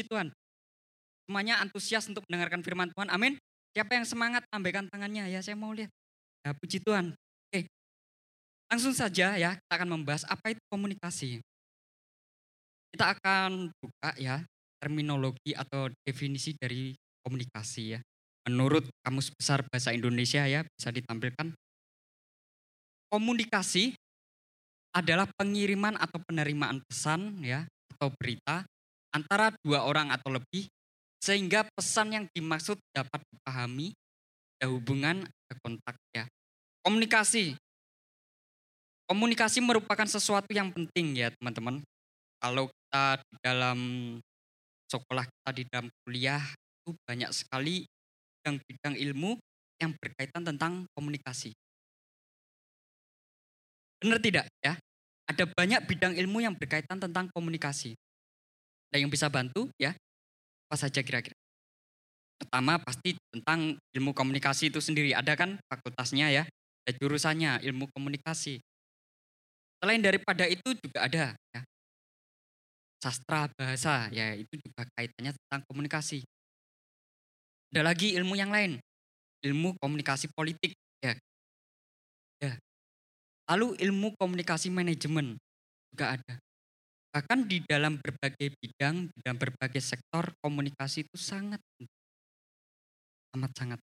puji Tuhan. Semuanya antusias untuk mendengarkan firman Tuhan. Amin. Siapa yang semangat tambahkan tangannya ya saya mau lihat. Ya puji Tuhan. Oke. Langsung saja ya kita akan membahas apa itu komunikasi. Kita akan buka ya terminologi atau definisi dari komunikasi ya. Menurut Kamus Besar Bahasa Indonesia ya bisa ditampilkan. Komunikasi adalah pengiriman atau penerimaan pesan ya atau berita antara dua orang atau lebih sehingga pesan yang dimaksud dapat dipahami ada hubungan ada kontak ya komunikasi komunikasi merupakan sesuatu yang penting ya teman-teman kalau kita di dalam sekolah kita di dalam kuliah itu banyak sekali bidang-bidang ilmu yang berkaitan tentang komunikasi Benar tidak ya? Ada banyak bidang ilmu yang berkaitan tentang komunikasi. Ada yang bisa bantu ya? Apa saja kira-kira? Pertama pasti tentang ilmu komunikasi itu sendiri. Ada kan fakultasnya ya? Ada jurusannya ilmu komunikasi. Selain daripada itu juga ada ya. Sastra bahasa ya itu juga kaitannya tentang komunikasi. Ada lagi ilmu yang lain. Ilmu komunikasi politik ya. Ya, Lalu ilmu komunikasi manajemen juga ada. Bahkan di dalam berbagai bidang, dalam berbagai sektor, komunikasi itu sangat amat-sangat.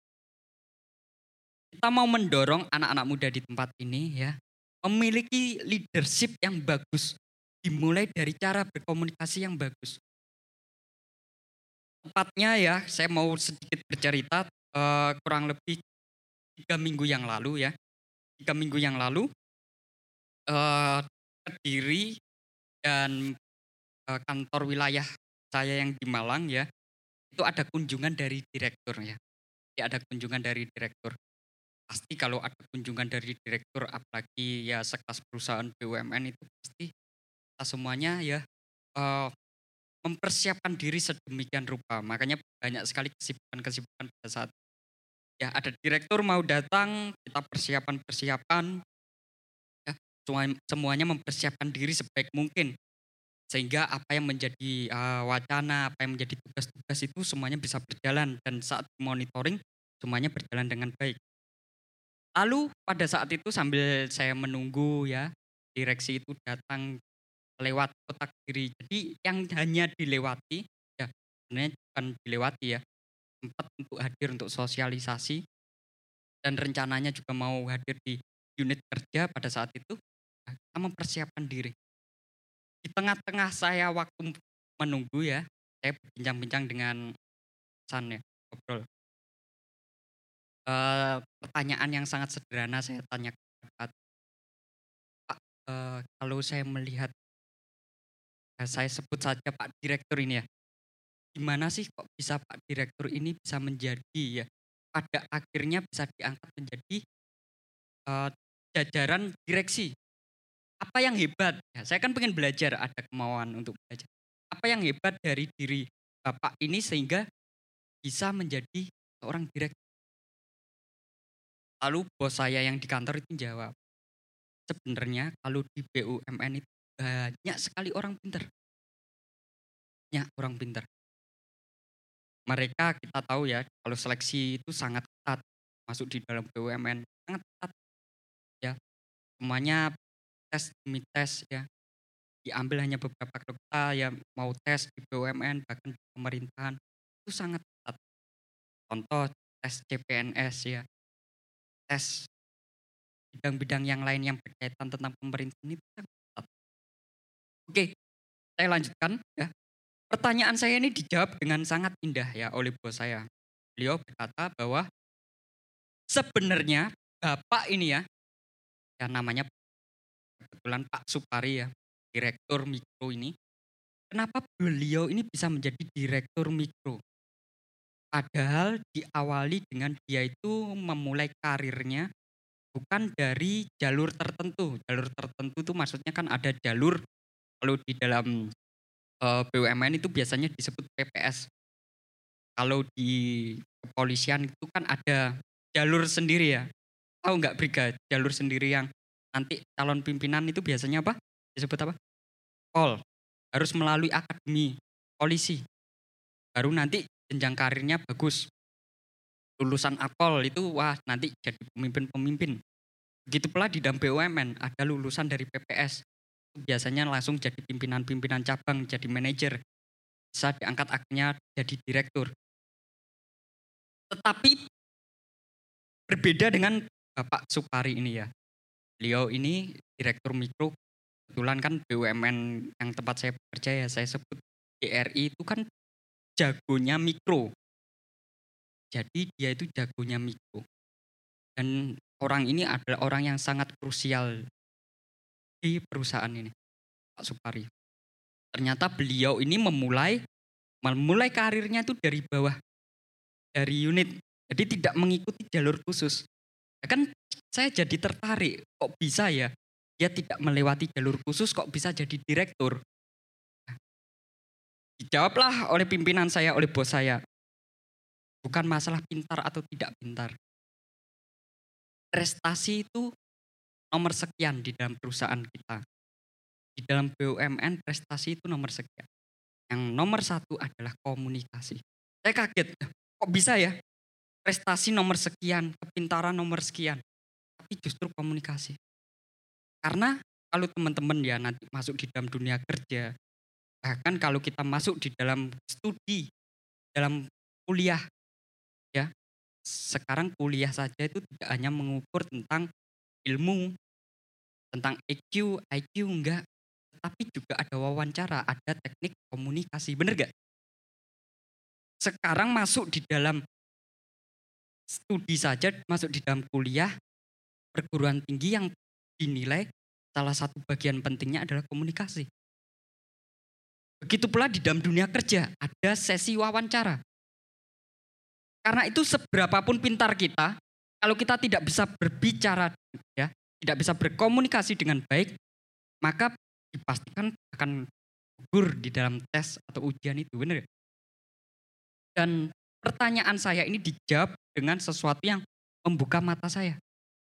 Kita mau mendorong anak-anak muda di tempat ini ya, memiliki leadership yang bagus. Dimulai dari cara berkomunikasi yang bagus. Tepatnya ya, saya mau sedikit bercerita uh, kurang lebih tiga minggu yang lalu ya. Tiga minggu yang lalu, uh, Kediri dan uh, kantor wilayah saya yang di Malang ya, itu ada kunjungan dari direktur ya. Ya ada kunjungan dari direktur. Pasti kalau ada kunjungan dari direktur apalagi ya sekelas perusahaan BUMN itu pasti kita semuanya ya uh, mempersiapkan diri sedemikian rupa. Makanya banyak sekali kesibukan-kesibukan pada saat ya ada direktur mau datang, kita persiapan-persiapan semuanya mempersiapkan diri sebaik mungkin sehingga apa yang menjadi uh, wacana, apa yang menjadi tugas-tugas itu semuanya bisa berjalan dan saat monitoring semuanya berjalan dengan baik. Lalu pada saat itu sambil saya menunggu ya direksi itu datang lewat kotak diri. Jadi yang hanya dilewati ya sebenarnya bukan dilewati ya sempat untuk hadir untuk sosialisasi dan rencananya juga mau hadir di unit kerja pada saat itu mempersiapkan diri. Di tengah-tengah saya waktu menunggu ya, saya berbincang-bincang dengan San ya, ngobrol. E, pertanyaan yang sangat sederhana saya tanya Pak, Pak e, kalau saya melihat, ya saya sebut saja Pak Direktur ini ya, gimana sih kok bisa Pak Direktur ini bisa menjadi ya, pada akhirnya bisa diangkat menjadi e, jajaran direksi apa yang hebat? Ya, saya kan pengen belajar, ada kemauan untuk belajar. Apa yang hebat dari diri Bapak ini sehingga bisa menjadi seorang direktur? Lalu bos saya yang di kantor itu jawab, sebenarnya kalau di BUMN itu banyak sekali orang pinter. Banyak orang pinter. Mereka kita tahu ya, kalau seleksi itu sangat ketat. Masuk di dalam BUMN, sangat ketat. Ya, semuanya tes demi tes ya diambil hanya beberapa dokter yang mau tes di BUMN bahkan di pemerintahan itu sangat ketat. Contoh tes CPNS ya, tes bidang-bidang yang lain yang berkaitan tentang pemerintahan itu sangat ketat. Oke, saya lanjutkan ya. Pertanyaan saya ini dijawab dengan sangat indah ya oleh bos saya. Beliau berkata bahwa sebenarnya Bapak ini ya, yang namanya kebetulan Pak Supari ya, direktur mikro ini. Kenapa beliau ini bisa menjadi direktur mikro? Padahal diawali dengan dia itu memulai karirnya bukan dari jalur tertentu. Jalur tertentu itu maksudnya kan ada jalur kalau di dalam eh, BUMN itu biasanya disebut PPS. Kalau di kepolisian itu kan ada jalur sendiri ya. Tahu nggak Briga? Jalur sendiri yang nanti calon pimpinan itu biasanya apa? Disebut apa? Pol. Harus melalui akademi polisi. baru nanti jenjang karirnya bagus. Lulusan akol itu wah nanti jadi pemimpin-pemimpin. Begitu pula di dalam BUMN ada lulusan dari PPS. Biasanya langsung jadi pimpinan-pimpinan cabang, jadi manajer. Bisa diangkat akhirnya jadi direktur. Tetapi berbeda dengan Bapak Supari ini ya. Beliau ini direktur mikro kebetulan kan BUMN yang tempat saya bekerja ya saya sebut GRI itu kan jagonya mikro. Jadi dia itu jagonya mikro. Dan orang ini adalah orang yang sangat krusial di perusahaan ini, Pak Supari. Ternyata beliau ini memulai memulai karirnya itu dari bawah, dari unit. Jadi tidak mengikuti jalur khusus. Kan saya jadi tertarik, kok bisa ya dia tidak melewati jalur khusus kok bisa jadi direktur. Dijawablah oleh pimpinan saya, oleh bos saya. Bukan masalah pintar atau tidak pintar. Prestasi itu nomor sekian di dalam perusahaan kita. Di dalam BUMN prestasi itu nomor sekian. Yang nomor satu adalah komunikasi. Saya kaget, kok bisa ya? Prestasi nomor sekian, kepintaran nomor sekian. Tapi justru komunikasi. Karena kalau teman-teman ya nanti masuk di dalam dunia kerja, bahkan kalau kita masuk di dalam studi, dalam kuliah, ya sekarang kuliah saja itu tidak hanya mengukur tentang ilmu, tentang EQ, IQ enggak, tapi juga ada wawancara, ada teknik komunikasi, bener gak? Sekarang masuk di dalam studi saja, masuk di dalam kuliah, perguruan tinggi yang dinilai salah satu bagian pentingnya adalah komunikasi. Begitu pula di dalam dunia kerja, ada sesi wawancara. Karena itu seberapapun pintar kita, kalau kita tidak bisa berbicara, ya, tidak bisa berkomunikasi dengan baik, maka dipastikan akan gugur di dalam tes atau ujian itu, benar Dan pertanyaan saya ini dijawab dengan sesuatu yang membuka mata saya.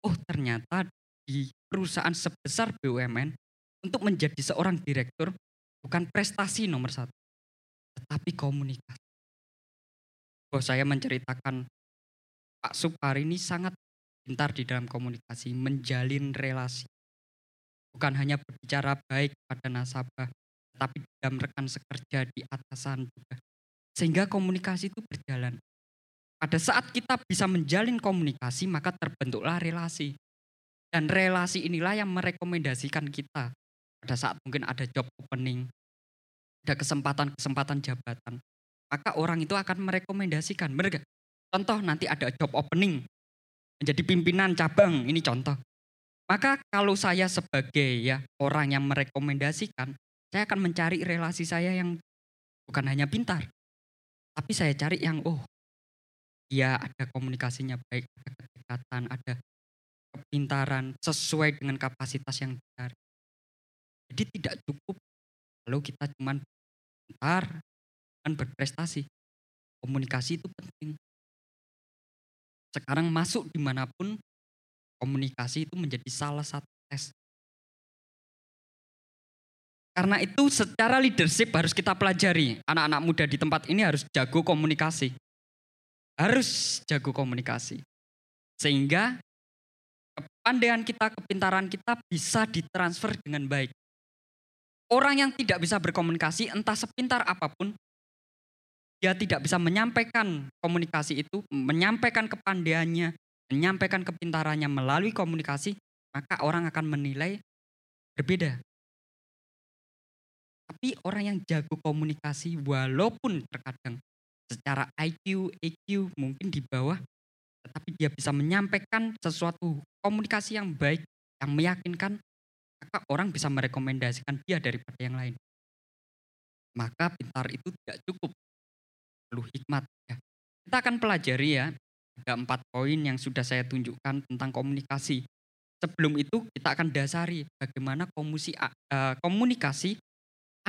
Oh ternyata di perusahaan sebesar BUMN untuk menjadi seorang direktur bukan prestasi nomor satu, tetapi komunikasi. Bos saya menceritakan Pak Supari ini sangat pintar di dalam komunikasi, menjalin relasi. Bukan hanya berbicara baik pada nasabah, tapi dalam rekan sekerja di atasan juga. Sehingga komunikasi itu berjalan. Pada saat kita bisa menjalin komunikasi, maka terbentuklah relasi. Dan relasi inilah yang merekomendasikan kita pada saat mungkin ada job opening, ada kesempatan-kesempatan jabatan. Maka orang itu akan merekomendasikan. Benar Contoh nanti ada job opening, menjadi pimpinan cabang, ini contoh. Maka kalau saya sebagai ya orang yang merekomendasikan, saya akan mencari relasi saya yang bukan hanya pintar, tapi saya cari yang oh, ya ada komunikasinya baik, ada kedekatan, ada kepintaran sesuai dengan kapasitas yang dicari. Jadi tidak cukup kalau kita cuma pintar dan berprestasi. Komunikasi itu penting. Sekarang masuk di mana pun komunikasi itu menjadi salah satu tes. Karena itu secara leadership harus kita pelajari. Anak-anak muda di tempat ini harus jago komunikasi. Harus jago komunikasi. Sehingga kepandaian kita, kepintaran kita bisa ditransfer dengan baik. Orang yang tidak bisa berkomunikasi entah sepintar apa pun, dia tidak bisa menyampaikan komunikasi itu, menyampaikan kepandaiannya, menyampaikan kepintarannya melalui komunikasi, maka orang akan menilai berbeda. Tapi orang yang jago komunikasi walaupun terkadang secara IQ, EQ mungkin di bawah tetapi dia bisa menyampaikan sesuatu komunikasi yang baik, yang meyakinkan, maka orang bisa merekomendasikan dia daripada yang lain. Maka pintar itu tidak cukup, perlu hikmat. Ya. Kita akan pelajari ya, ada empat poin yang sudah saya tunjukkan tentang komunikasi. Sebelum itu kita akan dasari bagaimana komunikasi, uh, komunikasi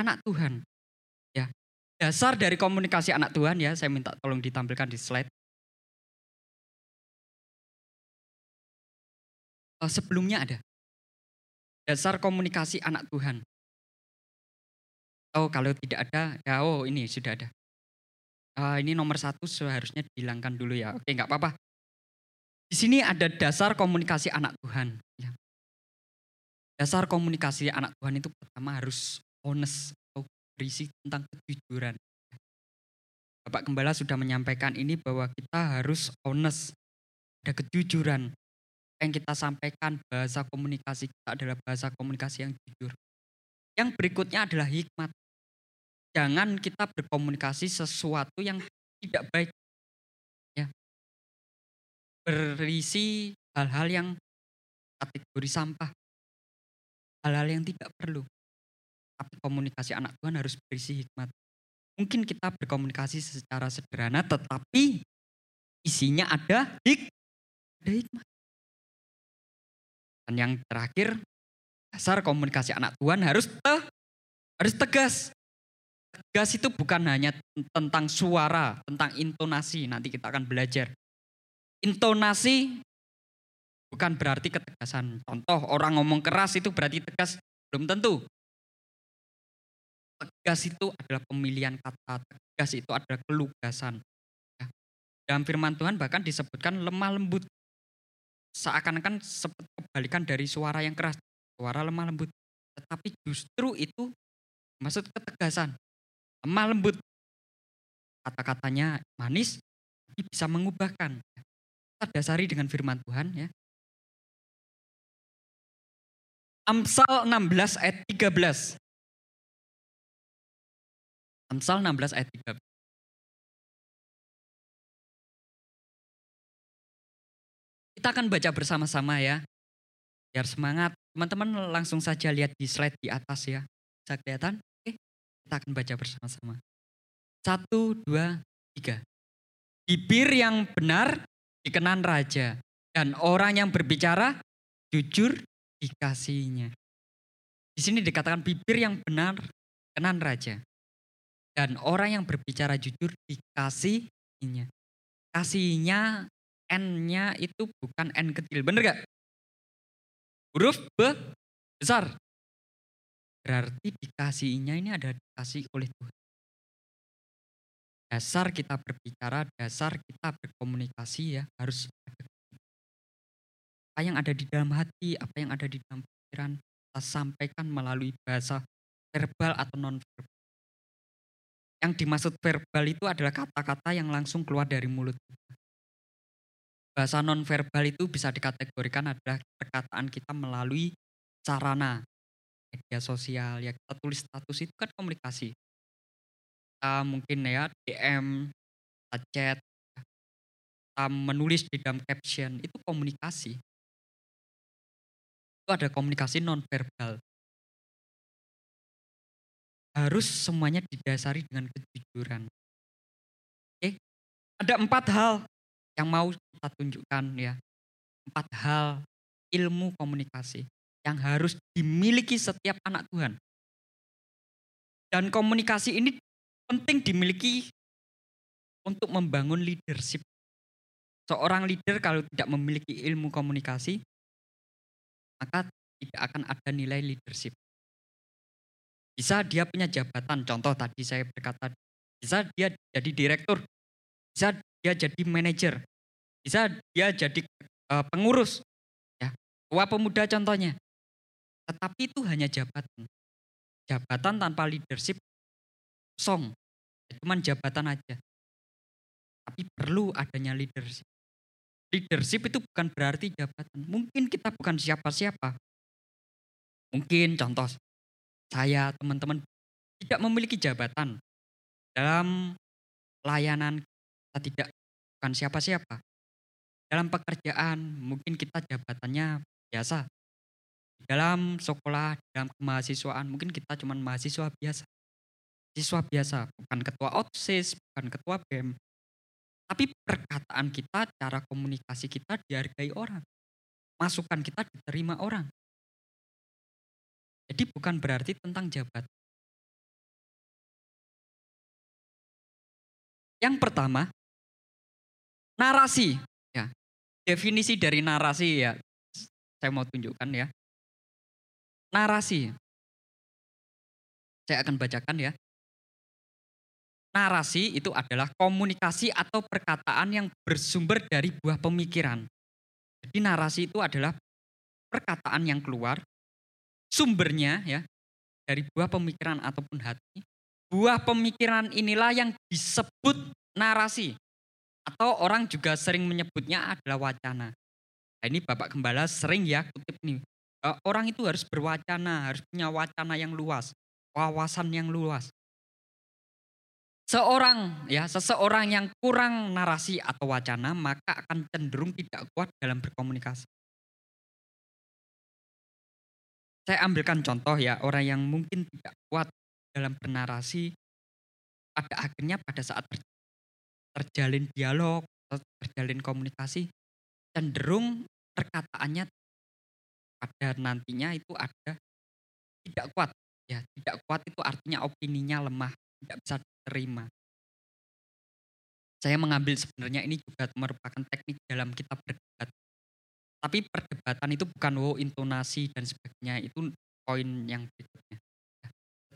anak Tuhan. Ya, dasar dari komunikasi anak Tuhan ya, saya minta tolong ditampilkan di slide. uh, sebelumnya ada. Dasar komunikasi anak Tuhan. Oh kalau tidak ada, ya oh ini sudah ada. uh, ini nomor satu seharusnya dihilangkan dulu ya. Oke, nggak apa-apa. Di sini ada dasar komunikasi anak Tuhan. Ya. Dasar komunikasi anak Tuhan itu pertama harus honest atau berisi tentang kejujuran. Bapak Gembala sudah menyampaikan ini bahwa kita harus honest, ada kejujuran. Yang kita sampaikan bahasa komunikasi kita adalah bahasa komunikasi yang jujur. Yang berikutnya adalah hikmat. Jangan kita berkomunikasi sesuatu yang tidak baik. Ya. Berisi hal-hal yang kategori sampah. Hal-hal yang tidak perlu. Tapi komunikasi anak Tuhan harus berisi hikmat. Mungkin kita berkomunikasi secara sederhana tetapi isinya ada hik ada hikmat. Dan yang terakhir Dasar komunikasi anak Tuhan harus te, harus tegas. Tegas itu bukan hanya tentang suara, tentang intonasi. Nanti kita akan belajar. Intonasi bukan berarti ketegasan. Contoh orang ngomong keras itu berarti tegas. Belum tentu. Tegas itu adalah pemilihan kata. Tegas itu adalah kelugasan. Ya. Dalam firman Tuhan bahkan disebutkan lemah lembut. Seakan-akan seperti kebalikan dari suara yang keras suara lemah lembut. Tetapi justru itu maksud ketegasan. Lemah lembut. Kata-katanya manis, tapi bisa mengubahkan. Kita dasari dengan firman Tuhan ya. Amsal 16 ayat 13. Amsal 16 ayat 13. Kita akan baca bersama-sama ya. Biar semangat. Teman-teman langsung saja lihat di slide di atas ya. Bisa kelihatan? Oke, kita akan baca bersama-sama. Satu, dua, tiga. Bibir yang benar dikenan raja. Dan orang yang berbicara jujur dikasihnya. Di sini dikatakan bibir yang benar kenan raja. Dan orang yang berbicara jujur dikasihnya. Kasihnya N-nya itu bukan N kecil, bener gak? huruf B besar. Berarti dikasihnya ini ada dikasih oleh Tuhan. Dasar kita berbicara, dasar kita berkomunikasi ya harus ada. Apa yang ada di dalam hati, apa yang ada di dalam pikiran, kita sampaikan melalui bahasa verbal atau non verbal. Yang dimaksud verbal itu adalah kata-kata yang langsung keluar dari mulut. Kita bahasa nonverbal itu bisa dikategorikan adalah perkataan kita melalui sarana media sosial. Ya kita tulis status itu kan komunikasi. Kita mungkin ya DM kita chat kita menulis di dalam caption itu komunikasi. Itu ada komunikasi nonverbal harus semuanya didasari dengan kejujuran oke ada empat hal yang mau kita tunjukkan ya. Empat hal ilmu komunikasi yang harus dimiliki setiap anak Tuhan. Dan komunikasi ini penting dimiliki untuk membangun leadership. Seorang leader kalau tidak memiliki ilmu komunikasi, maka tidak akan ada nilai leadership. Bisa dia punya jabatan, contoh tadi saya berkata, bisa dia jadi direktur, bisa dia jadi manajer, bisa dia jadi uh, pengurus, ya, tua pemuda contohnya. Tetapi itu hanya jabatan. Jabatan tanpa leadership song, ya, cuman jabatan aja. Tapi perlu adanya leadership. Leadership itu bukan berarti jabatan. Mungkin kita bukan siapa-siapa. Mungkin contoh saya teman-teman tidak memiliki jabatan dalam layanan kita tidak bukan siapa-siapa. Dalam pekerjaan mungkin kita jabatannya biasa. Dalam sekolah, dalam kemahasiswaan mungkin kita cuma mahasiswa biasa. Siswa biasa, bukan ketua OSIS, bukan ketua BEM. Tapi perkataan kita, cara komunikasi kita dihargai orang. Masukan kita diterima orang. Jadi bukan berarti tentang jabat. Yang pertama, narasi. Definisi dari narasi ya, saya mau tunjukkan ya. Narasi. Saya akan bacakan ya. narasi itu adalah komunikasi atau perkataan yang bersumber dari buah pemikiran. Jadi narasi itu adalah perkataan yang keluar sumbernya ya dari buah pemikiran ataupun hati. Buah pemikiran inilah yang disebut narasi atau orang juga sering menyebutnya adalah wacana. Nah, ini Bapak Gembala sering ya kutip nih. Orang itu harus berwacana, harus punya wacana yang luas, wawasan yang luas. Seorang ya, seseorang yang kurang narasi atau wacana maka akan cenderung tidak kuat dalam berkomunikasi. Saya ambilkan contoh ya, orang yang mungkin tidak kuat dalam bernarasi pada akhirnya pada saat terjalin dialog, terjalin komunikasi cenderung perkataannya pada nantinya itu ada tidak kuat ya tidak kuat itu artinya opininya lemah tidak bisa terima. Saya mengambil sebenarnya ini juga merupakan teknik dalam kita berdebat. Tapi perdebatan itu bukan wow intonasi dan sebagainya, itu poin yang berikutnya.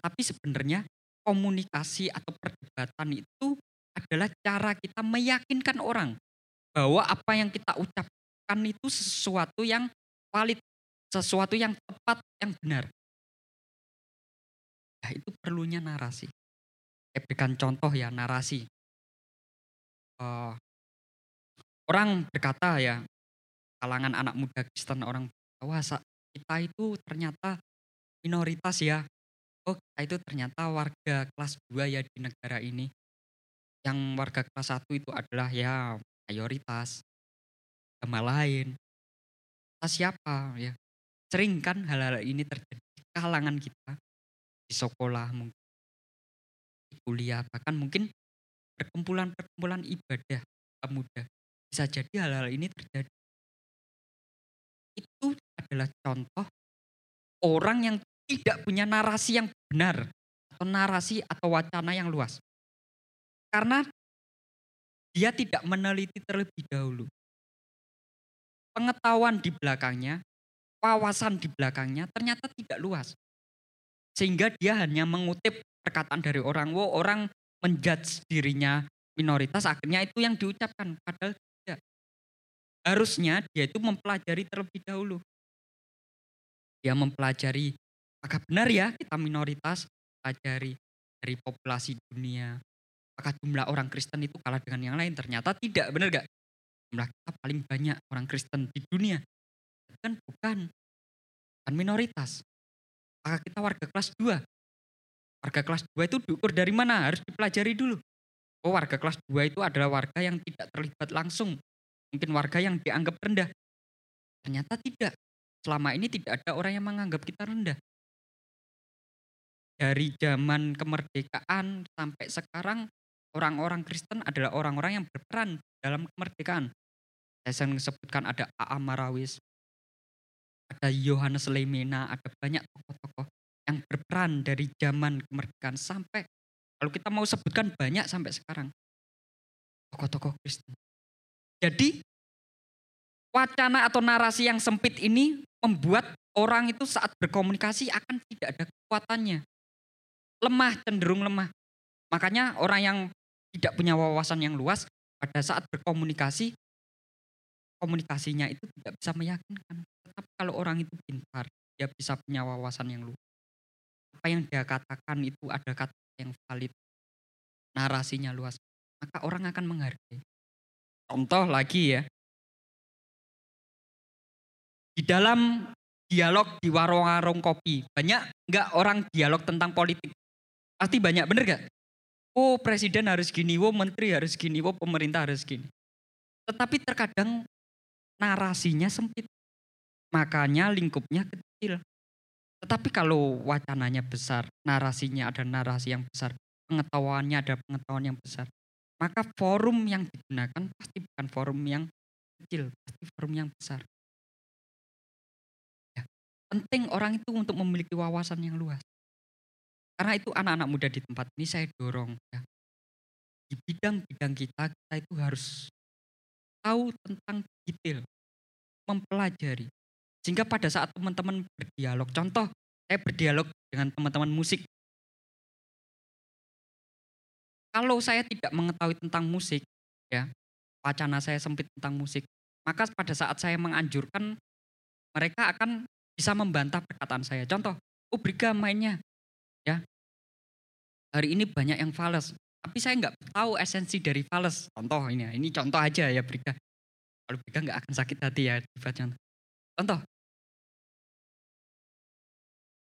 Tapi sebenarnya komunikasi atau perdebatan itu adalah cara kita meyakinkan orang bahwa apa yang kita ucapkan itu sesuatu yang valid, sesuatu yang tepat, yang benar. Nah, itu perlunya narasi. Saya berikan contoh ya narasi. Uh, orang berkata ya, kalangan anak muda Kristen orang wah kita itu ternyata minoritas ya. Oh kita itu ternyata warga kelas 2 ya di negara ini. Yang warga kelas 1 itu adalah ya mayoritas. Sama lain. Kita siapa ya. Sering kan hal-hal ini terjadi di kalangan kita. Di sekolah mungkin kuliah, bahkan mungkin perkumpulan-perkumpulan ibadah pemuda. Bisa jadi hal-hal ini terjadi. Adalah contoh orang yang tidak punya narasi yang benar atau narasi atau wacana yang luas. Karena dia tidak meneliti terlebih dahulu. Pengetahuan di belakangnya, wawasan di belakangnya ternyata tidak luas. Sehingga dia hanya mengutip perkataan dari orang, wow orang menjudge dirinya minoritas, akhirnya itu yang diucapkan. Padahal tidak. Harusnya dia itu mempelajari terlebih dahulu. Dia mempelajari, apakah benar ya kita minoritas? Pelajari dari populasi dunia. Apakah jumlah orang Kristen itu kalah dengan yang lain? Ternyata tidak, benar gak? Jumlah kita paling banyak orang Kristen di dunia. Kan bukan, bukan minoritas. Apakah kita warga kelas 2? Warga kelas 2 itu diukur dari mana? Harus dipelajari dulu. Oh warga kelas 2 itu adalah warga yang tidak terlibat langsung. Mungkin warga yang dianggap rendah. Ternyata tidak. Selama ini tidak ada orang yang menganggap kita rendah. Dari zaman kemerdekaan sampai sekarang orang-orang Kristen adalah orang-orang yang berperan dalam kemerdekaan. Saya sering sebutkan ada A.A. Marawis, ada Yohanes Lemena, ada banyak tokoh-tokoh yang berperan dari zaman kemerdekaan sampai kalau kita mau sebutkan banyak sampai sekarang tokoh-tokoh Kristen. Jadi wacana atau narasi yang sempit ini membuat orang itu saat berkomunikasi akan tidak ada kekuatannya. Lemah, cenderung lemah. Makanya orang yang tidak punya wawasan yang luas pada saat berkomunikasi komunikasinya itu tidak bisa meyakinkan. Tetapi kalau orang itu pintar, dia bisa punya wawasan yang luas apa yang dia katakan itu ada kata yang valid, narasinya luas, maka orang akan menghargai. Contoh lagi ya, di dalam dialog di warung-warung kopi, banyak nggak orang dialog tentang politik? Pasti banyak, bener gak? Oh presiden harus gini, oh menteri harus gini, oh pemerintah harus gini. Tetapi terkadang narasinya sempit. Makanya lingkupnya kecil. Tetapi kalau wacananya besar, narasinya ada narasi yang besar, pengetahuannya ada pengetahuan yang besar, maka forum yang digunakan pasti bukan forum yang kecil, pasti forum yang besar. Penting orang itu untuk memiliki wawasan yang luas. Karena itu anak-anak muda di tempat ini saya dorong ya. Di bidang-bidang kita, kita itu harus tahu tentang detail, mempelajari, sehingga pada saat teman-teman berdialog, contoh saya berdialog dengan teman-teman musik. Kalau saya tidak mengetahui tentang musik, ya, wacana saya sempit tentang musik, maka pada saat saya menganjurkan, mereka akan bisa membantah perkataan saya. Contoh, oh Briga mainnya, ya, hari ini banyak yang fals, tapi saya nggak tahu esensi dari fals. Contoh ini, ini contoh aja ya Briga. Kalau Briga nggak akan sakit hati ya, contoh. Contoh,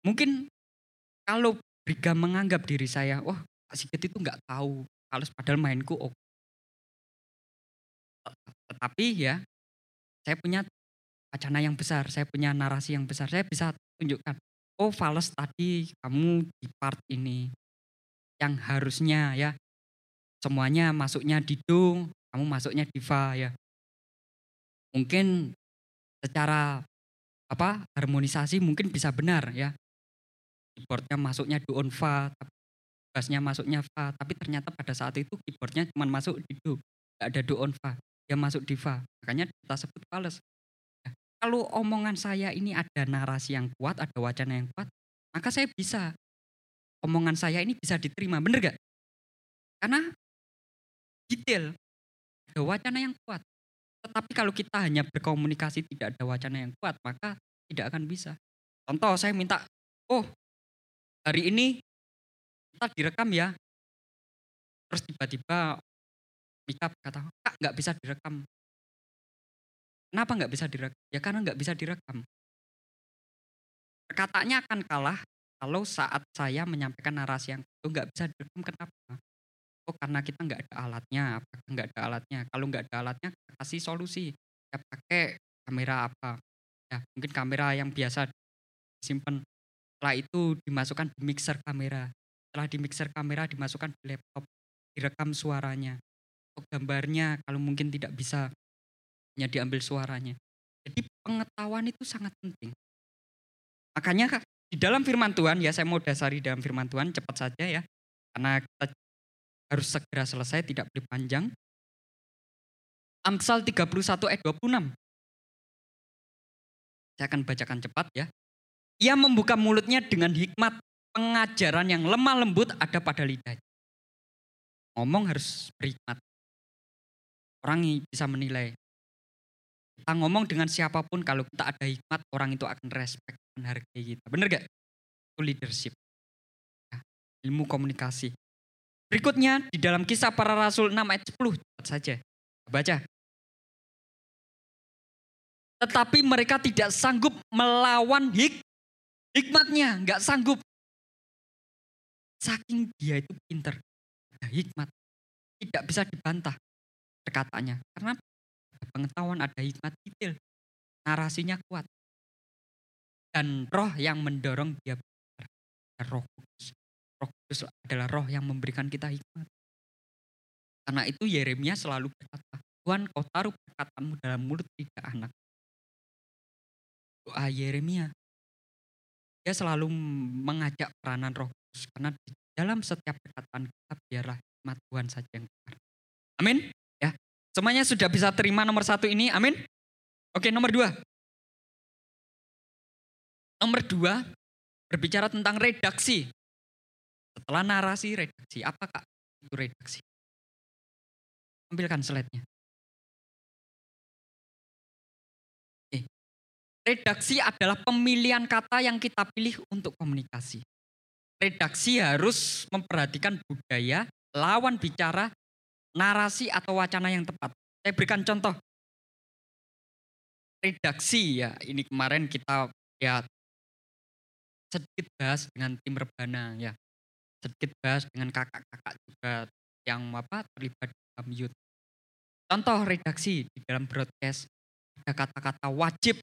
mungkin kalau Briga menganggap diri saya, wah Kak Sigit itu nggak tahu kalau padahal mainku oke. Tetapi ya, saya punya wacana yang besar, saya punya narasi yang besar, saya bisa tunjukkan, oh fals tadi kamu di part ini, yang harusnya ya semuanya masuknya di do, kamu masuknya di fa ya. Mungkin secara apa harmonisasi mungkin bisa benar ya. Keyboardnya masuknya do on fa, bassnya masuknya fa, tapi ternyata pada saat itu keyboardnya cuma masuk di do, nggak ada do on fa, dia masuk di fa, makanya kita sebut fals. Kalau omongan saya ini ada narasi yang kuat, ada wacana yang kuat, maka saya bisa omongan saya ini bisa diterima, bener gak? Karena detail, ada wacana yang kuat. Tetapi kalau kita hanya berkomunikasi tidak ada wacana yang kuat, maka tidak akan bisa. Contoh saya minta, oh hari ini kita direkam ya. Terus tiba-tiba Mika kata, kak nggak bisa direkam. Kenapa nggak bisa direkam? Ya karena nggak bisa direkam. Katanya akan kalah kalau saat saya menyampaikan narasi yang itu nggak bisa direkam. Kenapa? Oh karena kita nggak ada alatnya. Apakah nggak ada alatnya? Kalau nggak ada alatnya, kasih solusi. Ya pakai kamera apa? Ya mungkin kamera yang biasa simpan. Setelah itu dimasukkan di mixer kamera setelah di mixer kamera dimasukkan di laptop, direkam suaranya. Untuk gambarnya kalau mungkin tidak bisa hanya diambil suaranya. Jadi pengetahuan itu sangat penting. Makanya di dalam firman Tuhan, ya saya mau dasari dalam firman Tuhan cepat saja ya. Karena kita harus segera selesai, tidak boleh panjang. Amsal 31 ayat 26. Saya akan bacakan cepat ya. Ia membuka mulutnya dengan hikmat pengajaran yang lemah lembut ada pada lidahnya. Ngomong harus berhikmat. Orang bisa menilai. Kita ngomong dengan siapa pun kalau kita ada hikmat, orang itu akan respect, menghargai kita. Benar gak? Itu leadership. Ya, ilmu komunikasi. Berikutnya di dalam kisah para rasul 6 ayat 10. Cepat saja. Baca. Tetapi mereka tidak sanggup melawan hik hikmatnya. Nggak sanggup. Saking dia itu pinter, ada hikmat, tidak bisa dibantah perkataannya. Karena ada pengetahuan, ada hikmat detail, narasinya kuat. Dan roh yang mendorong dia roh kudus. Roh kudus adalah roh yang memberikan kita hikmat. Karena itu Yeremia selalu berkata, Tuhan kau taruh perkataanmu dalam mulut tidak anak. Doa Yeremia. Dia selalu mengajak peranan roh karena di dalam setiap perkataan kita biarlah hikmat Tuhan saja yang benar. Amin. Ya, semuanya sudah bisa terima nomor satu ini. Amin. Oke, nomor dua. Nomor dua, berbicara tentang redaksi. Setelah narasi, redaksi. Apa kak itu redaksi? Ambilkan slide-nya. Redaksi adalah pemilihan kata yang kita pilih untuk komunikasi redaksi harus memperhatikan budaya, lawan bicara, narasi atau wacana yang tepat. Saya berikan contoh. Redaksi ya, ini kemarin kita ya sedikit bahas dengan tim rebana ya. Sedikit bahas dengan kakak-kakak juga yang apa terlibat dalam youth. Contoh redaksi di dalam broadcast ada kata-kata wajib.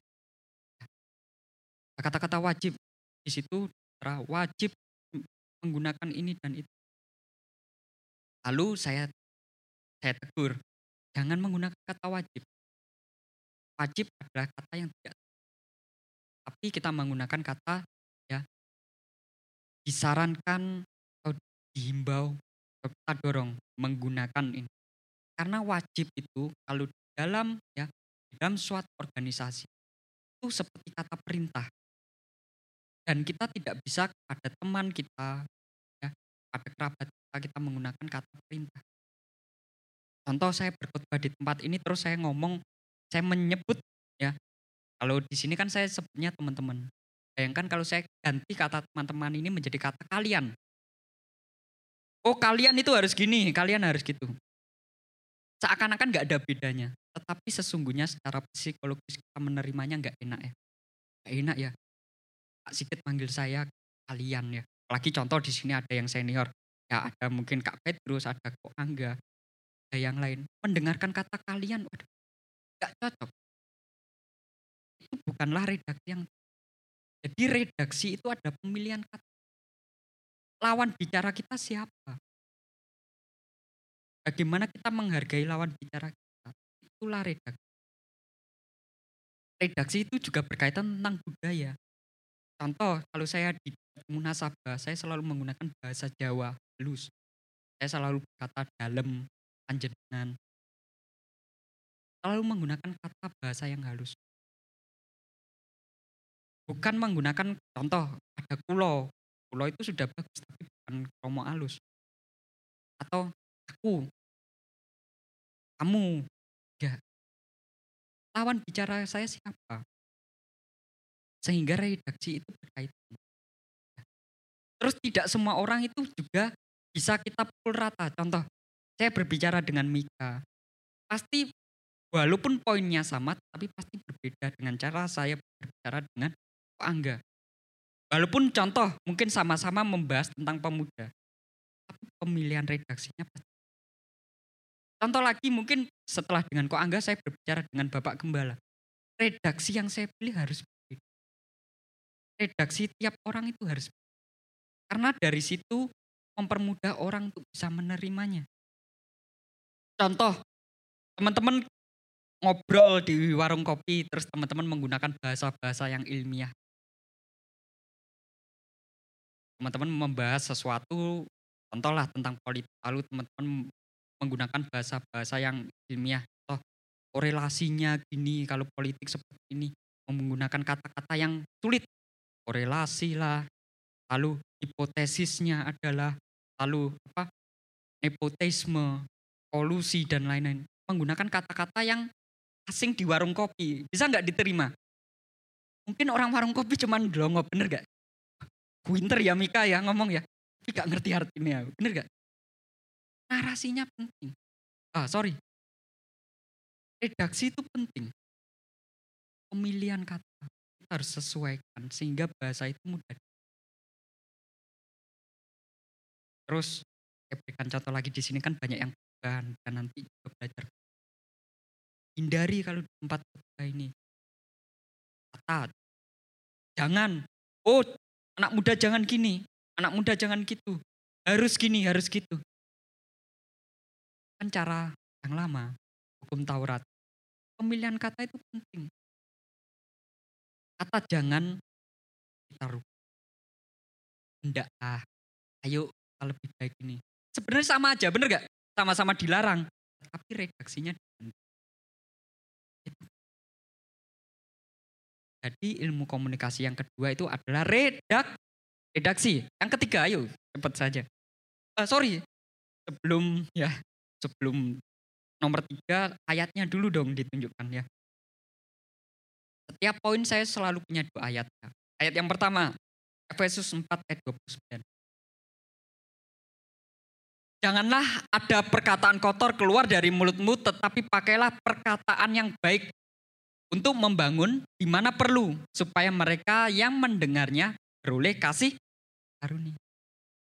Kata-kata wajib di situ wajib menggunakan ini dan itu. Lalu saya saya tegur, jangan menggunakan kata wajib. Wajib adalah kata yang tidak. Tapi kita menggunakan kata ya disarankan atau dihimbau atau kita dorong menggunakan ini. Karena wajib itu kalau dalam ya dalam suatu organisasi itu seperti kata perintah dan kita tidak bisa kepada teman kita, ya, pada kerabat ketika kita menggunakan kata perintah. Contoh saya berkhotbah di tempat ini terus saya ngomong, saya menyebut ya. Kalau di sini kan saya sebutnya teman-teman. Bayangkan kalau saya ganti kata teman-teman ini menjadi kata kalian. Oh kalian itu harus gini, kalian harus gitu. Seakan-akan nggak ada bedanya. Tetapi sesungguhnya secara psikologis kita menerimanya nggak enak ya. Nggak enak ya. Kak Sigit manggil saya kalian ya. Apalagi contoh di sini ada yang senior. Ya ada mungkin Kak Petrus, ada Kok Angga, yang lain. Mendengarkan kata kalian, waduh, gak cocok. Itu bukanlah redaksi yang jadi redaksi itu ada pemilihan kata. Lawan bicara kita siapa? Bagaimana kita menghargai lawan bicara kita? Itulah redaksi. Redaksi itu juga berkaitan tentang budaya. Contoh, kalau saya di munasabah, saya selalu menggunakan bahasa Jawa halus. Saya selalu berkata dalam, panjenengan. Selalu menggunakan kata bahasa yang halus. Bukan menggunakan contoh, ada kulo. Kulo itu sudah bagus, tapi bukan kromo halus. Atau aku, kamu, ya. Lawan bicara saya siapa? Sehingga redaksi itu berkaitan. Terus tidak semua orang itu juga bisa kita pukul rata. Contoh, saya berbicara dengan Mika. Pasti walaupun poinnya sama, tapi pasti berbeda dengan cara saya berbicara dengan Pak Angga. Walaupun contoh mungkin sama-sama membahas tentang pemuda, tapi pemilihan redaksinya pasti. Contoh lagi mungkin setelah dengan Ko Angga saya berbicara dengan Bapak Gembala. Redaksi yang saya pilih harus berbeda. Redaksi tiap orang itu harus berbeda. Karena dari situ mempermudah orang untuk bisa menerimanya. Contoh, teman-teman ngobrol di warung kopi, terus teman-teman menggunakan bahasa-bahasa yang ilmiah. Teman-teman membahas sesuatu, contohlah tentang politik, lalu teman-teman menggunakan bahasa-bahasa yang ilmiah. Toh korelasinya gini, kalau politik seperti ini, menggunakan kata-kata yang sulit. Korelasi lah, lalu hipotesisnya adalah, lalu apa nepotisme, kolusi dan lain-lain. Menggunakan kata-kata yang asing di warung kopi. Bisa nggak diterima? Mungkin orang warung kopi cuman delongo, bener gak? Winter ya Mika ya ngomong ya. Tapi gak ngerti artinya, bener gak? Narasinya penting. Ah sorry. Redaksi itu penting. Pemilihan kata kita harus sesuaikan sehingga bahasa itu mudah. Terus saya berikan contoh lagi di sini kan banyak yang dan, dan nanti juga belajar. Hindari kalau di tempat kerja ini. Kata, jangan, oh anak muda jangan gini, anak muda jangan gitu. Harus gini, harus gitu. Kan cara yang lama, hukum Taurat. Pemilihan kata itu penting. Kata jangan kita rubah. Ah, ayo kita lebih baik ini. Sebenarnya sama aja, bener gak? Sama-sama dilarang, tapi redaksinya. Jadi ilmu komunikasi yang kedua itu adalah redak redaksi. Yang ketiga, ayo cepat saja. Uh, sorry, sebelum ya sebelum nomor tiga ayatnya dulu dong ditunjukkan ya. Setiap poin saya selalu punya dua ayat. Ayat yang pertama, Efesus 4 ayat 29. Janganlah ada perkataan kotor keluar dari mulutmu, tetapi pakailah perkataan yang baik untuk membangun di mana perlu, supaya mereka yang mendengarnya beroleh kasih karunia.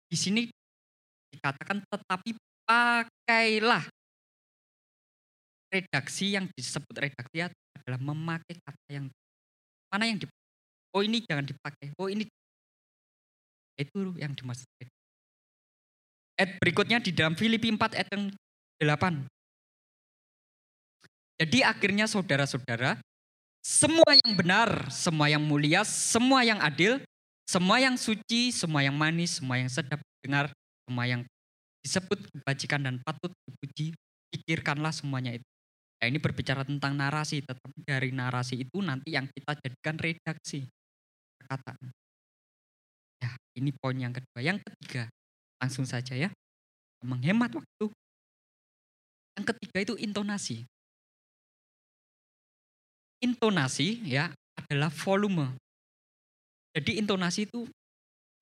Di sini dikatakan tetapi pakailah. Redaksi yang disebut redaksi adalah memakai kata yang mana yang dipakai. Oh ini jangan dipakai. Oh ini itu yang dimaksud Ayat berikutnya di dalam Filipi 4 ayat yang 8. Jadi akhirnya saudara-saudara, semua yang benar, semua yang mulia, semua yang adil, semua yang suci, semua yang manis, semua yang sedap dengar, semua yang disebut kebajikan dan patut dipuji, pikirkanlah semuanya itu. Ya ini berbicara tentang narasi, tetapi dari narasi itu nanti yang kita jadikan redaksi. Perkataan. Ya ini poin yang kedua. Yang ketiga, Langsung saja ya. menghemat waktu. Yang ketiga itu intonasi. Intonasi ya adalah volume. Jadi intonasi itu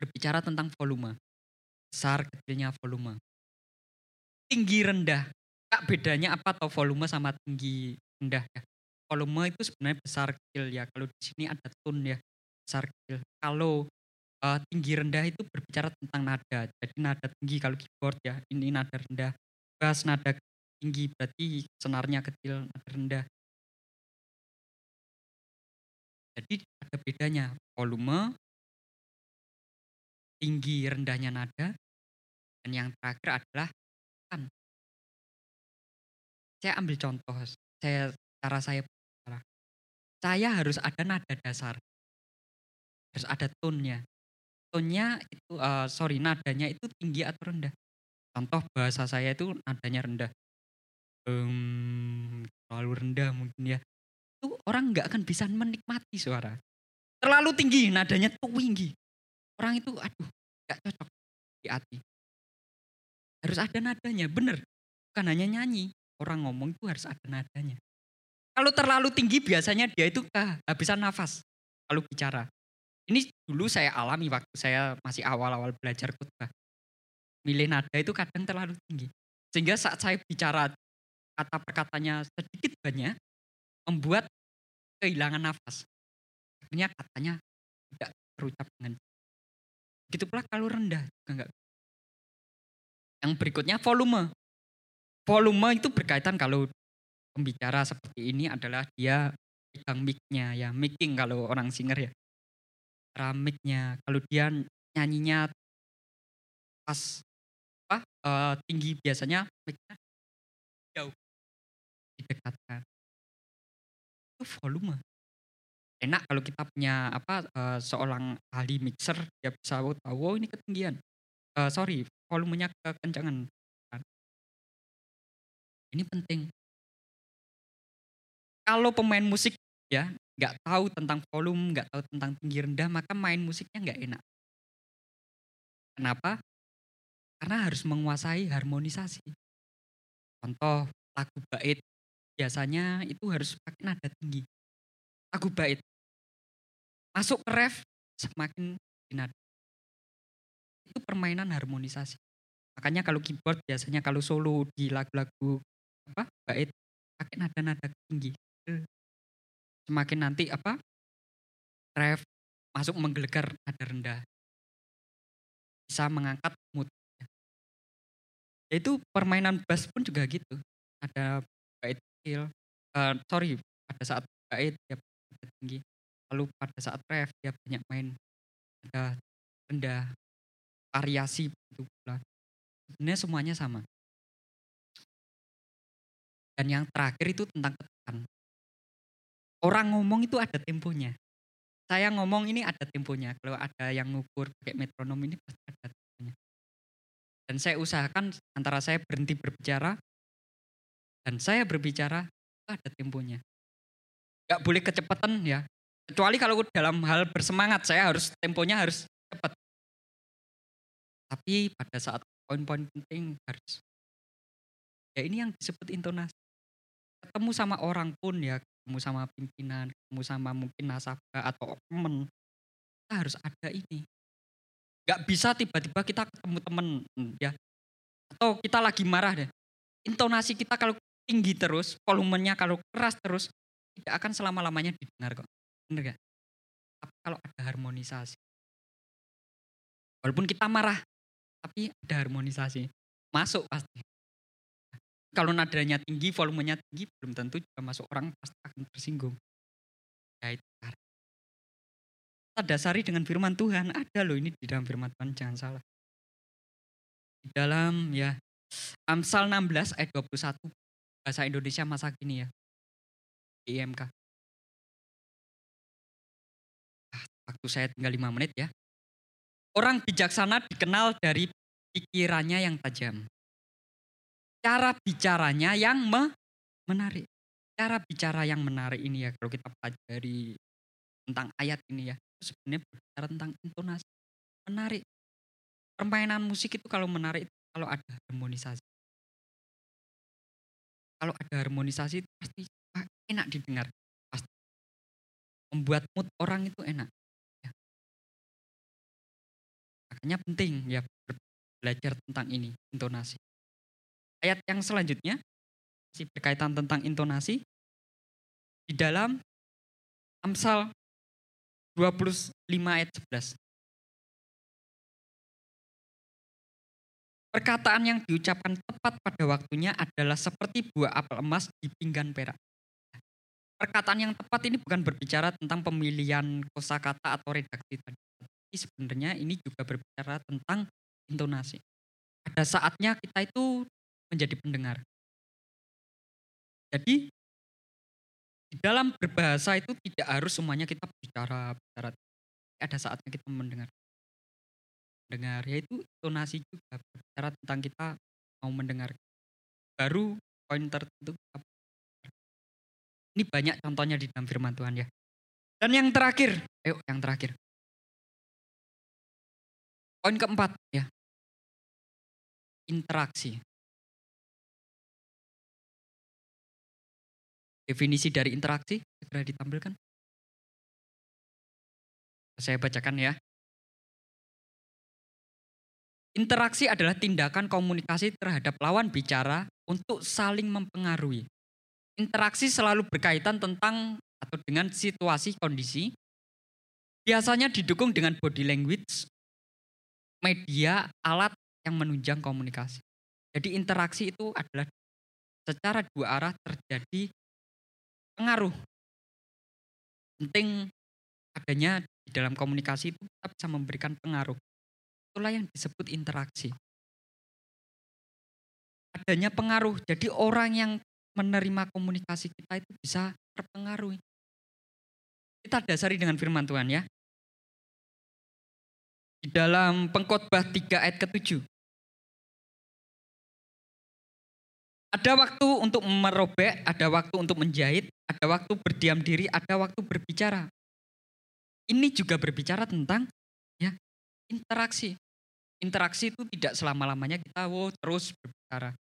berbicara tentang volume. Besar kecilnya volume. Tinggi rendah. Kak bedanya apa atau volume sama tinggi rendah ya? Volume itu sebenarnya besar kecil ya. Kalau di sini ada tone ya, besar kecil. Kalau uh, tinggi rendah itu berbicara tentang nada. Jadi nada tinggi kalau keyboard ya, ini nada rendah. Bass nada tinggi berarti senarnya kecil, nada rendah. Jadi ada bedanya volume, tinggi rendahnya nada, dan yang terakhir adalah kan. Saya ambil contoh, saya cara saya saya harus ada nada dasar, harus ada tone-nya. Tone-nya itu, uh, sorry nadanya itu tinggi atau rendah. Contoh bahasa saya itu nadanya rendah. Um, terlalu rendah mungkin ya itu orang nggak akan bisa menikmati suara. Terlalu tinggi, nadanya tuh tinggi. Orang itu aduh nggak cocok di hati. Harus ada nadanya, bener. Bukan hanya nyanyi, orang ngomong itu harus ada nadanya. Kalau terlalu tinggi biasanya dia itu kehabisan nafas kalau bicara. Ini dulu saya alami waktu saya masih awal-awal belajar khotbah. Milih nada itu kadang terlalu tinggi. Sehingga saat saya bicara kata perkatanya sedikit banyak, membuat kehilangan nafas. Akhirnya katanya tidak terucap dengan Begitu pula kalau rendah juga enggak. Yang berikutnya volume. Volume itu berkaitan kalau pembicara seperti ini adalah dia pegang mic-nya ya, micking kalau orang singer ya. Ramiknya, kalau dia nyanyinya pas apa uh, tinggi biasanya mic-nya jauh didekatkan itu volume. Enak kalau kita punya apa uh, seorang ahli mixer dia bisa tahu oh ini ketinggian. Uh, sorry, volumenya kekencangan. Kan. Ini penting. Kalau pemain musik ya nggak tahu tentang volume, nggak tahu tentang tinggi rendah, maka main musiknya nggak enak. Kenapa? Karena harus menguasai harmonisasi. Contoh lagu bait biasanya itu harus pakai nada tinggi. Lagu bait. Masuk ke ref semakin nada. Itu permainan harmonisasi. Makanya kalau keyboard biasanya kalau solo di lagu-lagu apa bait pakai nada-nada tinggi. Semakin nanti apa ref masuk menggelegar nada rendah. Bisa mengangkat mood. Itu permainan bass pun juga gitu. Ada bait kecil. Uh, sorry, pada saat bait dia tinggi. Lalu pada saat ref dia banyak main ada rendah variasi itu pula. Sebenarnya semuanya sama. Dan yang terakhir itu tentang ketekan. Orang ngomong itu ada temponya. Saya ngomong ini ada temponya. Kalau ada yang ngukur pakai metronom ini pasti ada temponya. Dan saya usahakan antara saya berhenti berbicara dan saya berbicara ada temponya. Gak boleh kecepatan ya. Kecuali kalau dalam hal bersemangat saya harus temponya harus cepat. Tapi pada saat poin-poin penting harus. Ya ini yang disebut intonasi. Ketemu sama orang pun ya, ketemu sama pimpinan, ketemu sama mungkin nasabah atau teman. Kita harus ada ini. Gak bisa tiba-tiba kita ketemu teman ya. Atau kita lagi marah deh. Intonasi kita kalau tinggi terus, volumenya kalau keras terus, tidak akan selama-lamanya didengar kok. Bener gak? Tapi kalau ada harmonisasi. Walaupun kita marah, tapi ada harmonisasi. Masuk pasti. Kalau nadanya tinggi, volumenya tinggi, belum tentu juga masuk orang pasti akan tersinggung. Ya itu dasari dengan firman Tuhan. Ada loh ini di dalam firman Tuhan, jangan salah. Di dalam ya Amsal 16 ayat 21 bahasa Indonesia masa kini ya. IMK. Ah, waktu saya tinggal lima menit ya. Orang bijaksana dikenal dari pikirannya yang tajam. Cara bicaranya yang me menarik. Cara bicara yang menarik ini ya kalau kita pelajari tentang ayat ini ya. Itu sebenarnya berbicara tentang intonasi. Menarik. Permainan musik itu kalau menarik kalau ada harmonisasi. Kalau ada harmonisasi pasti enak didengar. Pasti. Membuat mood orang itu enak. Ya. Makanya penting ya belajar tentang ini, intonasi. Ayat yang selanjutnya masih berkaitan tentang intonasi. Di dalam Amsal 25 ayat 11. Perkataan yang diucapkan tepat pada waktunya adalah seperti buah apel emas di pinggan perak. Perkataan yang tepat ini bukan berbicara tentang pemilihan kosakata atau redaksi tadi. Tapi sebenarnya ini juga berbicara tentang intonasi. Ada saatnya kita itu menjadi pendengar. Jadi di dalam berbahasa itu tidak harus semuanya kita bicara, bicara. Ada saatnya kita mendengar. Mendengar yaitu intonasi juga berbicara tentang kita mau mendengar. Baru poin tertentu ini banyak contohnya di dalam firman Tuhan ya. Dan yang terakhir ayo yang terakhir. Poin keempat ya. Interaksi definisi dari interaksi segera ditampilkan saya bacakan ya Interaksi adalah tindakan komunikasi terhadap lawan bicara untuk saling mempengaruhi. Interaksi selalu berkaitan tentang atau dengan situasi kondisi. Biasanya didukung dengan body language, media, alat yang menunjang komunikasi. Jadi interaksi itu adalah secara dua arah terjadi pengaruh. Penting adanya di dalam komunikasi itu kita bisa memberikan pengaruh Itulah yang disebut interaksi. Adanya pengaruh. Jadi orang yang menerima komunikasi kita itu bisa terpengaruh. Kita dasari dengan firman Tuhan ya. Di dalam pengkhotbah 3 ayat ke-7. Ada waktu untuk merobek, ada waktu untuk menjahit, ada waktu berdiam diri, ada waktu berbicara. Ini juga berbicara tentang ya interaksi. Interaksi itu tidak selama-lamanya kita wow, terus berbicara.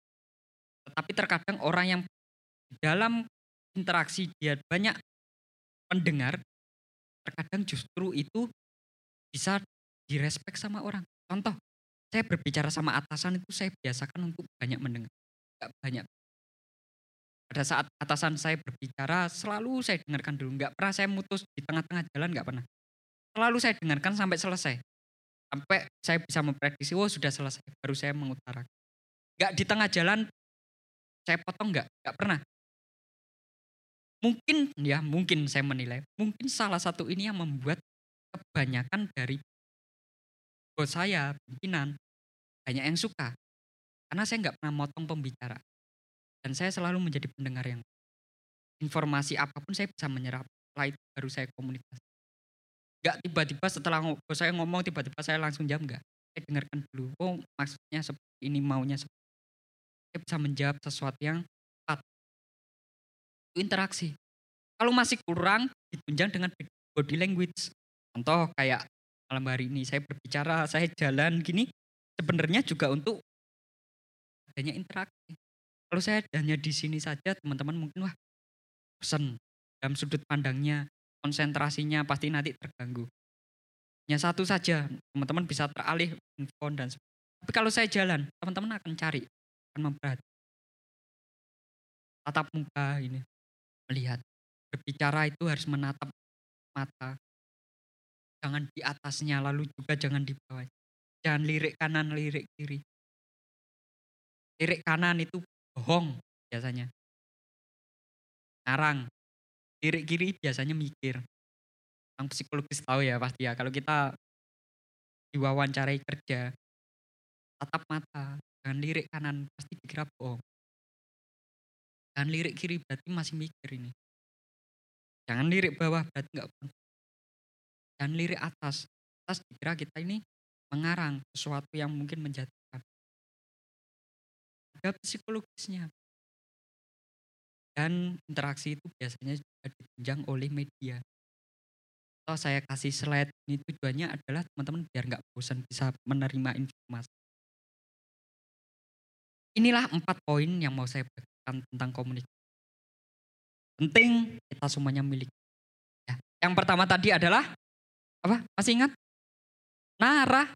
Tetapi terkadang orang yang dalam interaksi dia banyak mendengar, terkadang justru itu bisa direspek sama orang. Contoh, saya berbicara sama atasan itu saya biasakan untuk banyak mendengar. Gak banyak. Pada saat atasan saya berbicara, selalu saya dengarkan dulu. Nggak pernah saya mutus di tengah-tengah jalan, nggak pernah. Selalu saya dengarkan sampai selesai. Sampai saya bisa memprediksi, oh sudah selesai, baru saya mengutarakan. Gak di tengah jalan, saya potong gak? Gak pernah. Mungkin, ya mungkin saya menilai, mungkin salah satu ini yang membuat kebanyakan dari bos saya, pimpinan, banyak yang suka. Karena saya nggak pernah motong pembicara. Dan saya selalu menjadi pendengar yang informasi apa pun saya bisa menyerap. Setelah baru saya komunikasi. Gak tiba-tiba setelah saya ngomong tiba-tiba saya langsung jam enggak. Saya dengarkan dulu. Oh maksudnya seperti ini maunya seperti saya bisa menjawab sesuatu yang tepat. Itu interaksi. Kalau masih kurang ditunjang dengan body language. Contoh kayak malam hari ini saya berbicara, saya jalan gini sebenarnya juga untuk adanya interaksi. Kalau saya hanya di sini saja teman-teman mungkin wah pesan dalam sudut pandangnya konsentrasinya pasti nanti terganggu. Ya satu saja, teman-teman bisa teralih handphone dan tapi kalau saya jalan, teman-teman akan cari, akan memperhatikan. Tatap muka ini, melihat. Berbicara itu harus menatap mata. Jangan di atasnya, lalu juga jangan di bawah. Jangan lirik kanan, lirik kiri. Lirik kanan itu bohong biasanya. Ngarang, lirik kiri biasanya mikir. Yang psikologis tahu ya pasti ya. Kalau kita diwawancarai kerja, tatap mata, jangan lirik kanan, pasti dikira bohong. Jangan lirik kiri berarti masih mikir ini. Jangan lirik bawah berarti enggak pun. Jangan lirik atas, atas dikira kita ini mengarang sesuatu yang mungkin menjatuhkan. Ada psikologisnya. Dan interaksi itu biasanya juga ditunjang oleh media. Atau saya kasih slide ini tujuannya adalah teman-teman biar nggak bosan bisa menerima informasi. Inilah empat poin yang mau saya bagikan tentang komunikasi. Penting kita semuanya milik. Ya. Yang pertama tadi adalah apa? Masih ingat? Narah,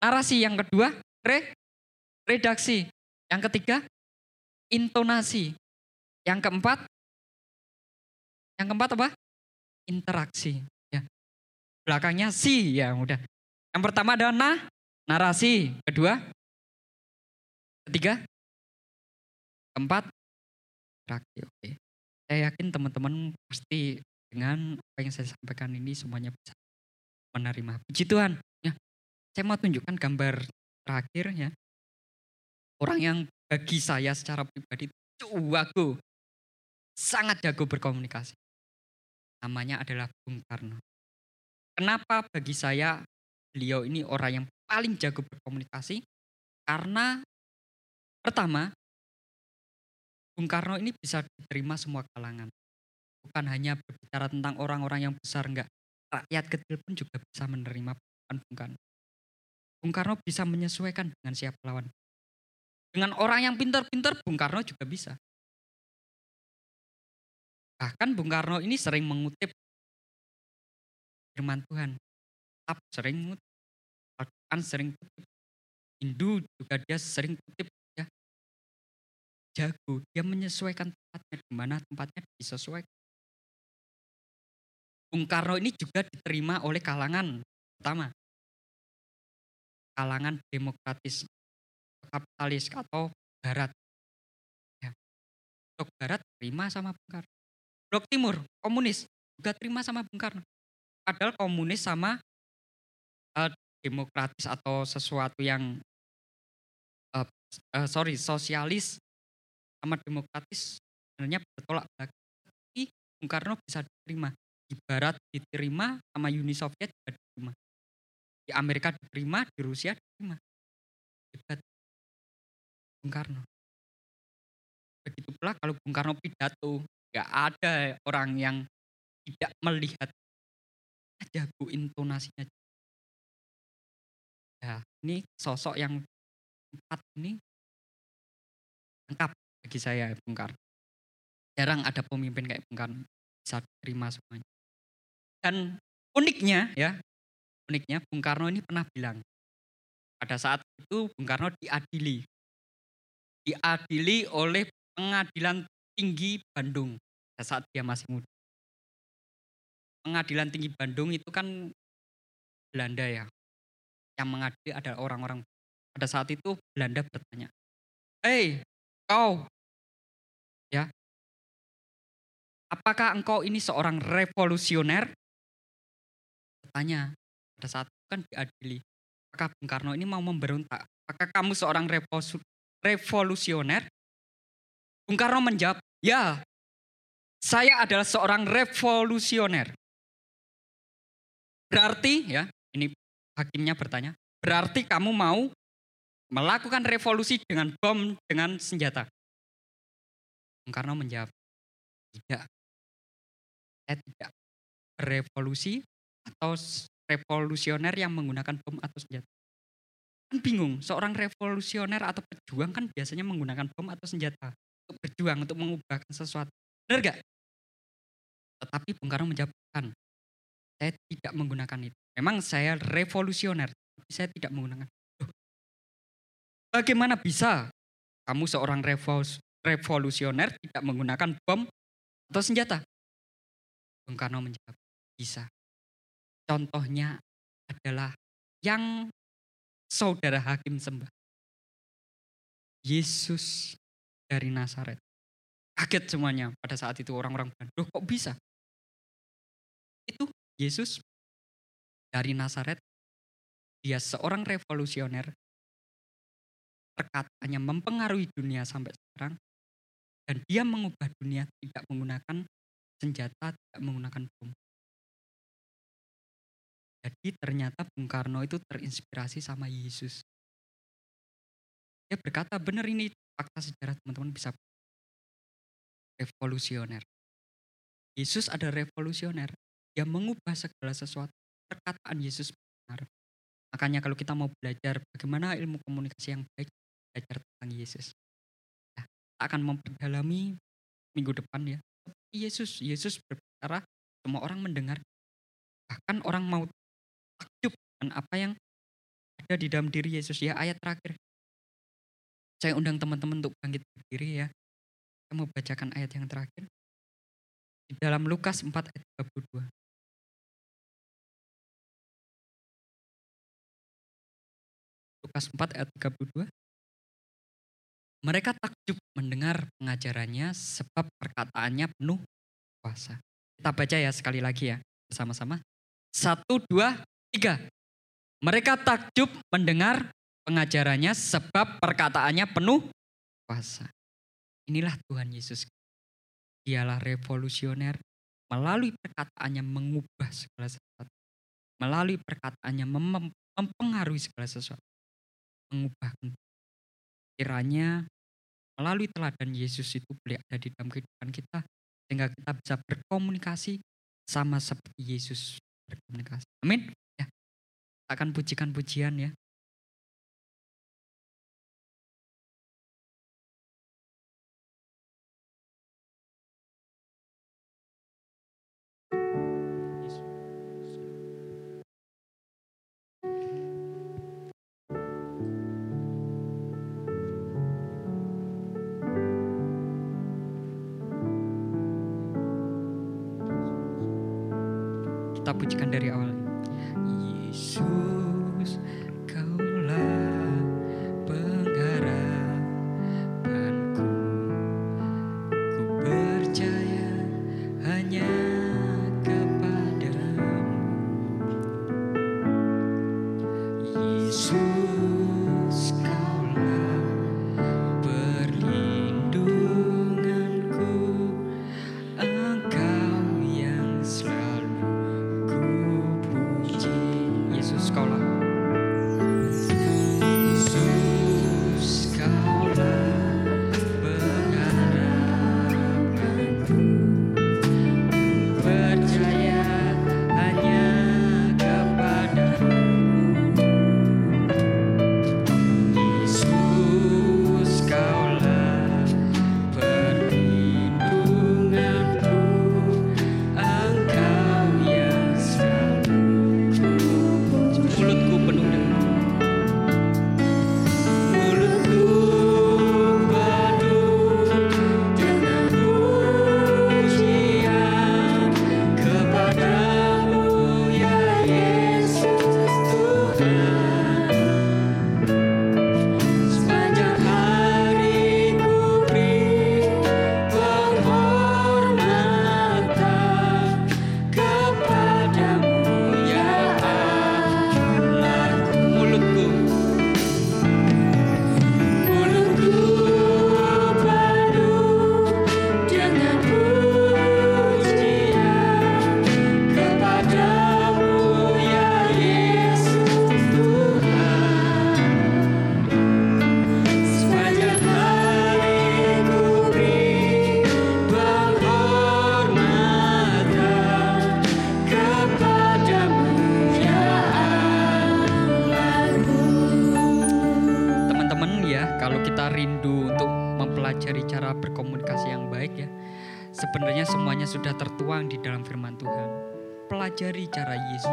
narasi. Yang kedua, re, redaksi. Yang ketiga, intonasi. Yang keempat, yang keempat apa? Interaksi. Ya. Belakangnya si, ya udah. Yang pertama adalah nah, narasi. Kedua, ketiga, keempat, interaksi. Oke. Saya yakin teman-teman pasti dengan apa yang saya sampaikan ini semuanya bisa menerima. Puji Tuhan. Ya. Saya mau tunjukkan gambar terakhir ya. Orang yang bagi saya secara pribadi jago, sangat jago berkomunikasi. Namanya adalah Bung Karno. Kenapa bagi saya beliau ini orang yang paling jago berkomunikasi? Karena pertama, Bung Karno ini bisa diterima semua kalangan. Bukan hanya berbicara tentang orang-orang yang besar, enggak. Rakyat kecil pun juga bisa menerima Bung Karno. Bung Karno bisa menyesuaikan dengan siapa lawan. Dengan orang yang pintar-pintar, Bung Karno juga bisa. Bahkan Bung Karno ini sering mengutip firman Tuhan. Tetap sering mengutip. Al-Quran sering kutip. Hindu juga dia sering kutip. Ya. Jago, dia menyesuaikan tempatnya di mana tempatnya disesuaikan. Bung Karno ini juga diterima oleh kalangan pertama kalangan demokratis, kapitalis atau barat. Ya. Blok barat terima sama Bung Karno. Blok timur, komunis, juga terima sama Bung Karno. Padahal komunis sama uh, demokratis atau sesuatu yang uh, uh, sorry sosialis sama demokratis sebenarnya bertolak belakang. Tapi Bung Karno bisa diterima. Di Barat diterima sama Uni Soviet juga diterima di Amerika diterima, di Rusia diterima. Hebat. Bung Karno. Begitu pula kalau Bung Karno pidato, nggak ada orang yang tidak melihat aja bu intonasinya. Ya, ini sosok yang empat ini lengkap bagi saya Bung Karno. Jarang ada pemimpin kayak Bung Karno bisa terima semuanya. Dan uniknya ya, uniknya Bung Karno ini pernah bilang, pada saat itu Bung Karno diadili. Diadili oleh pengadilan tinggi Bandung saat dia masih muda. Pengadilan tinggi Bandung itu kan Belanda ya. Yang mengadili adalah orang-orang. Pada saat itu Belanda bertanya, Hei kau, ya, apakah engkau ini seorang revolusioner? Bertanya, pada saat itu kan diadili. Apakah Bung Karno ini mau memberontak? Apakah kamu seorang revolusioner? Bung Karno menjawab, ya saya adalah seorang revolusioner. Berarti ya, ini hakimnya bertanya, berarti kamu mau melakukan revolusi dengan bom, dengan senjata? Bung Karno menjawab, tidak. Saya tidak berevolusi atau revolusioner yang menggunakan bom atau senjata. Kan bingung, seorang revolusioner atau pejuang kan biasanya menggunakan bom atau senjata untuk berjuang, untuk mengubahkan sesuatu. Benar gak? Tetapi Bung Karno menjawab, saya tidak menggunakan itu. Memang saya revolusioner, tapi saya tidak menggunakan. Loh, bagaimana bisa kamu seorang revolusioner tidak menggunakan bom atau senjata? Bung Karno menjawab, bisa. Contohnya adalah yang saudara hakim sembah. Yesus dari Nazaret. Kaget semuanya pada saat itu orang-orang bilang, kok bisa? Itu Yesus dari Nazaret. Dia seorang revolusioner. Perkataannya mempengaruhi dunia sampai sekarang. Dan dia mengubah dunia tidak menggunakan senjata, tidak menggunakan bom. Jadi ternyata Bung Karno itu terinspirasi sama Yesus. Dia berkata, benar ini fakta sejarah teman-teman bisa revolusioner. Yesus ada revolusioner. Dia mengubah segala sesuatu. Perkataan Yesus benar. Makanya kalau kita mau belajar bagaimana ilmu komunikasi yang baik, belajar tentang Yesus. akan memperdalami minggu depan ya. Yesus, Yesus berbicara, semua orang mendengar. Bahkan orang mau dengan apa yang ada di dalam diri Yesus ya ayat terakhir. Saya undang teman-teman untuk bangkit berdiri ya. Saya mau bacakan ayat yang terakhir. Di dalam Lukas 4 ayat 32. Lukas 4 ayat 32. Mereka takjub mendengar pengajarannya sebab perkataannya penuh kuasa. Kita baca ya sekali lagi ya bersama-sama. Satu, dua, tiga. Mereka takjub mendengar pengajarannya sebab perkataannya penuh kuasa. Inilah Tuhan Yesus. Dialah revolusioner. Melalui perkataannya mengubah segala sesuatu. Melalui perkataannya mem mempengaruhi segala sesuatu. Mengubah kiranya melalui teladan Yesus itu boleh ada di dalam kehidupan kita. Sehingga kita bisa berkomunikasi sama seperti Yesus berkomunikasi. Amin. Akan pujikan pujian ya. Kita pujikan dari awal.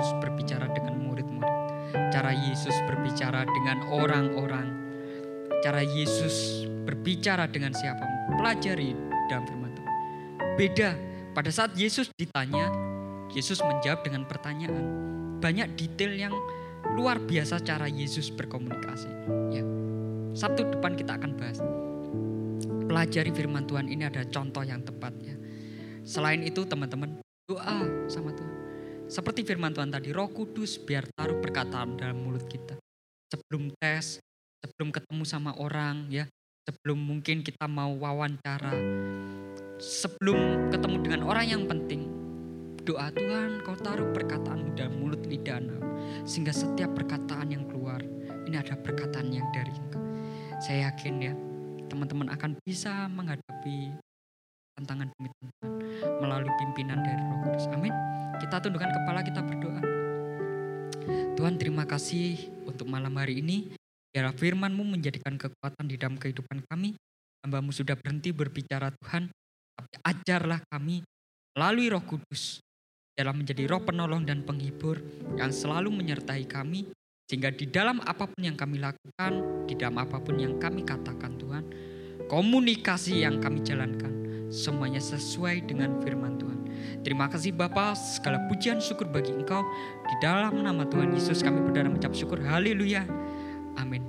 Yesus berbicara dengan murid-murid. Cara Yesus berbicara dengan orang-orang cara Yesus berbicara dengan siapa. Pelajari dalam firman Tuhan. Beda pada saat Yesus ditanya, Yesus menjawab dengan pertanyaan. Banyak detail yang luar biasa cara Yesus berkomunikasi. Ya. Sabtu depan kita akan bahas. Pelajari firman Tuhan ini ada contoh yang tepat ya. Selain itu teman-teman doa sama Tuhan. Seperti firman Tuhan tadi, Roh Kudus biar taruh perkataan dalam mulut kita. Sebelum tes, sebelum ketemu sama orang ya, sebelum mungkin kita mau wawancara, sebelum ketemu dengan orang yang penting, doa Tuhan kau taruh perkataan dalam mulut lidah anak, sehingga setiap perkataan yang keluar ini ada perkataan yang dari engkau. Saya yakin ya teman-teman akan bisa menghadapi tantangan demi tantangan melalui pimpinan dari Roh Kudus. Amin. Kita tundukkan kepala kita berdoa. Tuhan terima kasih untuk malam hari ini. Biarlah firman-Mu menjadikan kekuatan di dalam kehidupan kami. hambamu sudah berhenti berbicara Tuhan, tapi ajarlah kami melalui roh kudus dalam menjadi roh penolong dan penghibur yang selalu menyertai kami sehingga di dalam apa pun yang kami lakukan, di dalam apa pun yang kami katakan Tuhan, komunikasi yang kami jalankan semuanya sesuai dengan firman Tuhan. Terima kasih Bapa, segala pujian syukur bagi Engkau. Di dalam nama Tuhan Yesus kami berdoa mengucap syukur. Haleluya. Amin.